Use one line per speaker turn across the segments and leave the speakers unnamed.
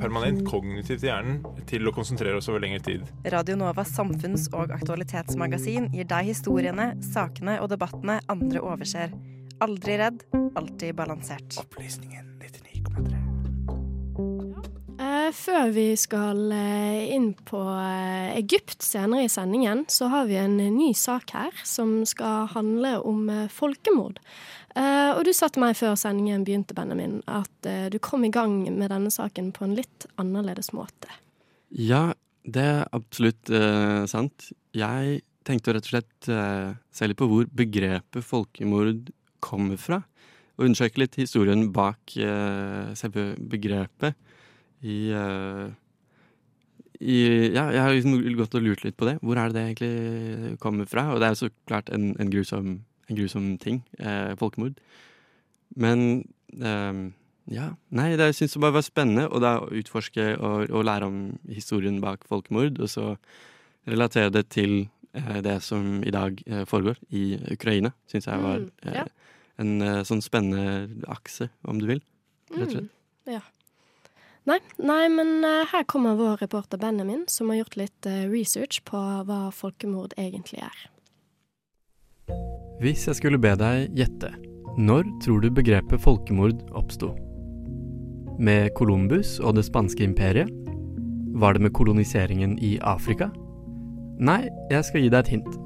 permanent kognitivt i hjernen til å konsentrere oss over lengre tid.
Radio Novas samfunns- og aktualitetsmagasin gir deg historiene, sakene og debattene andre overser. Aldri redd, alltid balansert.
Opplysningen 99,3.
Eh, før vi skal eh, inn på eh, Egypt senere i sendingen, så har vi en ny sak her som skal handle om eh, folkemord. Eh, og du sa til meg før sendingen begynte, Benjamin, at eh, du kom i gang med denne saken på en litt annerledes måte.
Ja, det er absolutt eh, sant. Jeg tenkte rett og slett eh, se litt på hvor begrepet folkemord kommer fra. Og undersøke litt historien bak eh, selve begrepet i, eh, i Ja, jeg har liksom gått og lurt litt på det. Hvor er det det egentlig kommer fra? Og det er jo så klart en, en, grusom, en grusom ting. Eh, folkemord. Men eh, ja. Nei, det syns jeg bare var spennende å da utforske og, og, lære om historien bak folkemord, og så relatere det til eh, det som i dag eh, foregår i Ukraina. Syns jeg var
Mm, ja.
eh, en eh, sånn spennende akse, om du vil. Rett og slett.
Mm, ja. Nei, nei, men eh, her kommer vår reporter Benjamin, som har gjort litt eh, research på hva folkemord egentlig er.
Hvis jeg skulle be deg gjette, når tror du begrepet folkemord oppsto? Med Columbus og det spanske imperiet? Var det med koloniseringen i Afrika? Nei, jeg skal gi deg et hint.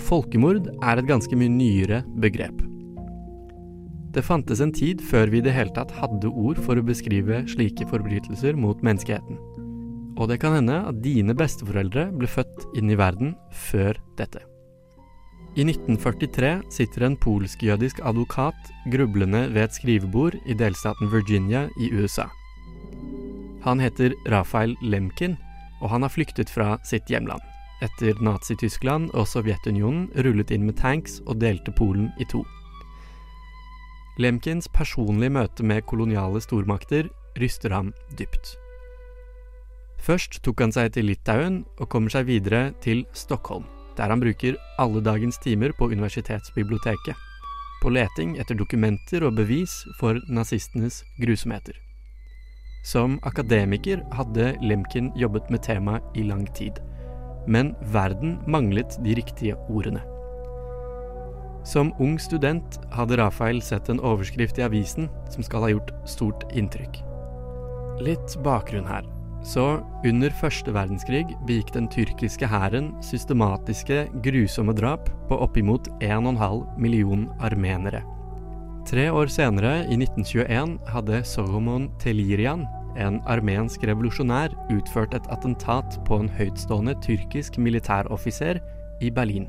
Folkemord er et ganske mye nyere begrep. Det fantes en tid før vi i det hele tatt hadde ord for å beskrive slike forbrytelser mot menneskeheten. Og det kan hende at dine besteforeldre ble født inn i verden før dette. I 1943 sitter en polsk-jødisk advokat grublende ved et skrivebord i delstaten Virginia i USA. Han heter Rafael Lemkin, og han har flyktet fra sitt hjemland. Etter Nazi-Tyskland og Sovjetunionen rullet inn med tanks og delte Polen i to. Lemkins personlige møte med koloniale stormakter ryster ham dypt. Først tok han seg til Litauen og kommer seg videre til Stockholm, der han bruker alle dagens timer på universitetsbiblioteket, på leting etter dokumenter og bevis for nazistenes grusomheter. Som akademiker hadde Lemkin jobbet med temaet i lang tid, men verden manglet de riktige ordene. Som ung student hadde Rafael sett en overskrift i avisen som skal ha gjort stort inntrykk. Litt bakgrunn her. Så under første verdenskrig begikk den tyrkiske hæren systematiske, grusomme drap på oppimot 1,5 million armenere. Tre år senere, i 1921, hadde Soghomon Telirian, en armensk revolusjonær, utført et attentat på en høytstående tyrkisk militæroffiser i Berlin.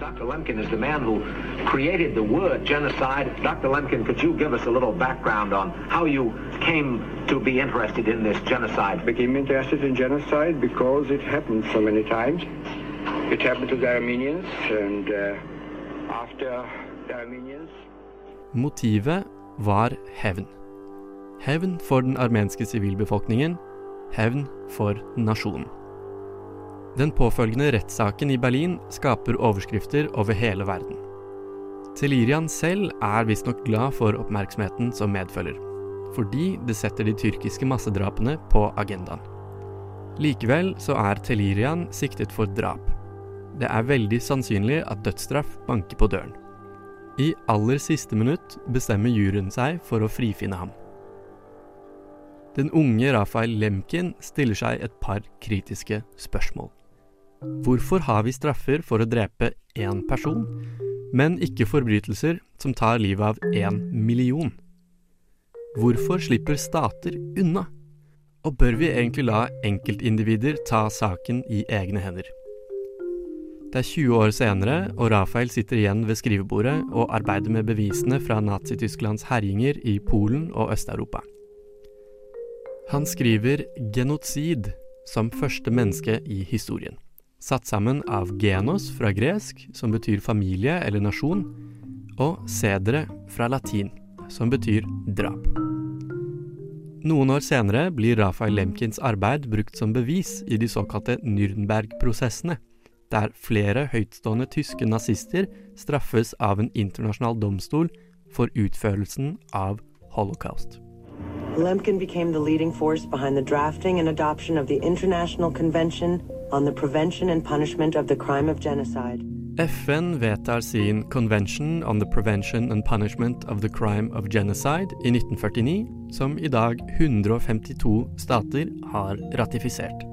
Dr. Lemkin is the man who created the word genocide. Dr. Lemkin, could you give us a little background on how you came to be interested in this genocide?
became interested in genocide because it happened so many times. It happened to the Armenians, and uh, after the Armenians,
Motivet var hevn. Hevn for the den armenske sivilbefolkningen, hevn for nasjonen. Den påfølgende rettssaken i Berlin skaper overskrifter over hele verden. Telirian selv er visstnok glad for oppmerksomheten som medfølger, fordi det setter de tyrkiske massedrapene på agendaen. Likevel så er Telirian siktet for drap. Det er veldig sannsynlig at dødsstraff banker på døren. I aller siste minutt bestemmer juryen seg for å frifinne ham. Den unge Rafael Lemkin stiller seg et par kritiske spørsmål. Hvorfor har vi straffer for å drepe én person, men ikke forbrytelser som tar livet av én million? Hvorfor slipper stater unna? Og bør vi egentlig la enkeltindivider ta saken i egne hender? Det er 20 år senere, og Rafael sitter igjen ved skrivebordet og arbeider med bevisene fra Nazi-Tysklands herjinger i Polen og Øst-Europa. Han skriver 'genocid' som første menneske i historien. Satt sammen av genos fra gresk, som betyr familie eller nasjon, og sedere fra latin, som betyr drap. Noen år senere blir Rafael Lemkins arbeid brukt som bevis i de såkalte Nürnberg-prosessene, der flere høytstående tyske nazister straffes av en internasjonal domstol for utførelsen av holocaust.
Lemkin became the leading force behind the drafting and adoption of the International Convention
FN vedtar sin Convention on the Prevention and Punishment of the Crime of Genocide i 1949, som i dag 152 stater har ratifisert.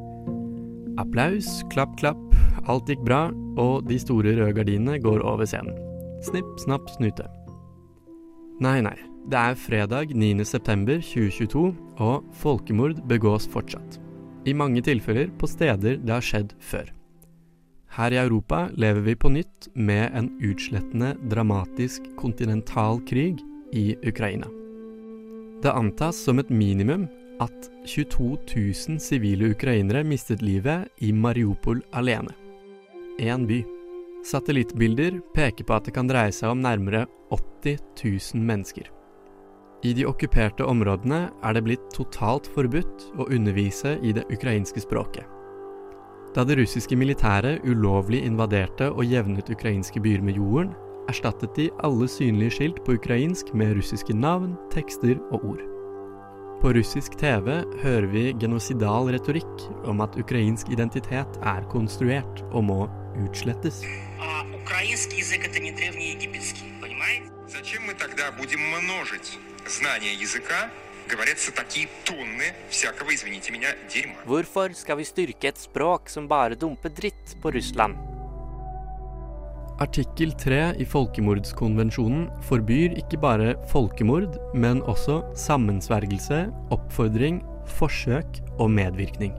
Applaus, klapp, klapp, alt gikk bra, og de store røde gardinene går over scenen. Snipp, snapp, snute. Nei, nei. Det er fredag 9.9.2022, og folkemord begås fortsatt. I mange tilfeller på steder det har skjedd før. Her i Europa lever vi på nytt med en utslettende, dramatisk kontinental krig i Ukraina. Det antas som et minimum at 22 000 sivile ukrainere mistet livet i Mariupol alene. Én by. Satellittbilder peker på at det kan dreie seg om nærmere 80 000 mennesker. I de okkuperte områdene er det blitt totalt forbudt å undervise i det ukrainske språket. Da det russiske militæret ulovlig invaderte og jevnet ukrainske byer med jorden, erstattet de alle synlige skilt på ukrainsk med russiske navn, tekster og ord. På russisk TV hører vi genosidal retorikk om at ukrainsk identitet er konstruert og må utslettes.
Ukrainsk språk er ikke gammelt egyptisk. Hvorfor
skal vi da begynne Uh,
язык это не древний египетский, понимаете?
Зачем мы тогда будем множить знания языка? Говорятся такие тонны всякого, извините меня, дерьма.
Hvorfor skal vi styrke et språk som bare dumper dritt på Russland?
Artikkel 3 i folkemordskonvensjonen forbyr ikke bare folkemord, men også sammensvergelse, oppfordring, forsøk og medvirkning.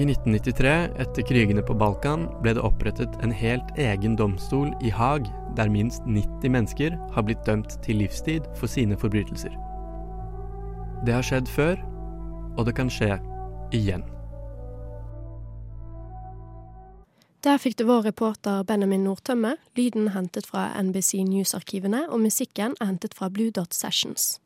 I 1993, etter krigene på Balkan, ble det opprettet en helt egen domstol i Haag, der minst 90 mennesker har blitt dømt til livstid for sine forbrytelser. Det har skjedd før, og det kan skje igjen.
Der fikk du vår reporter Benjamin Nordtømme, lyden hentet fra NBC News-arkivene, og musikken er hentet fra Blue Dot Sessions.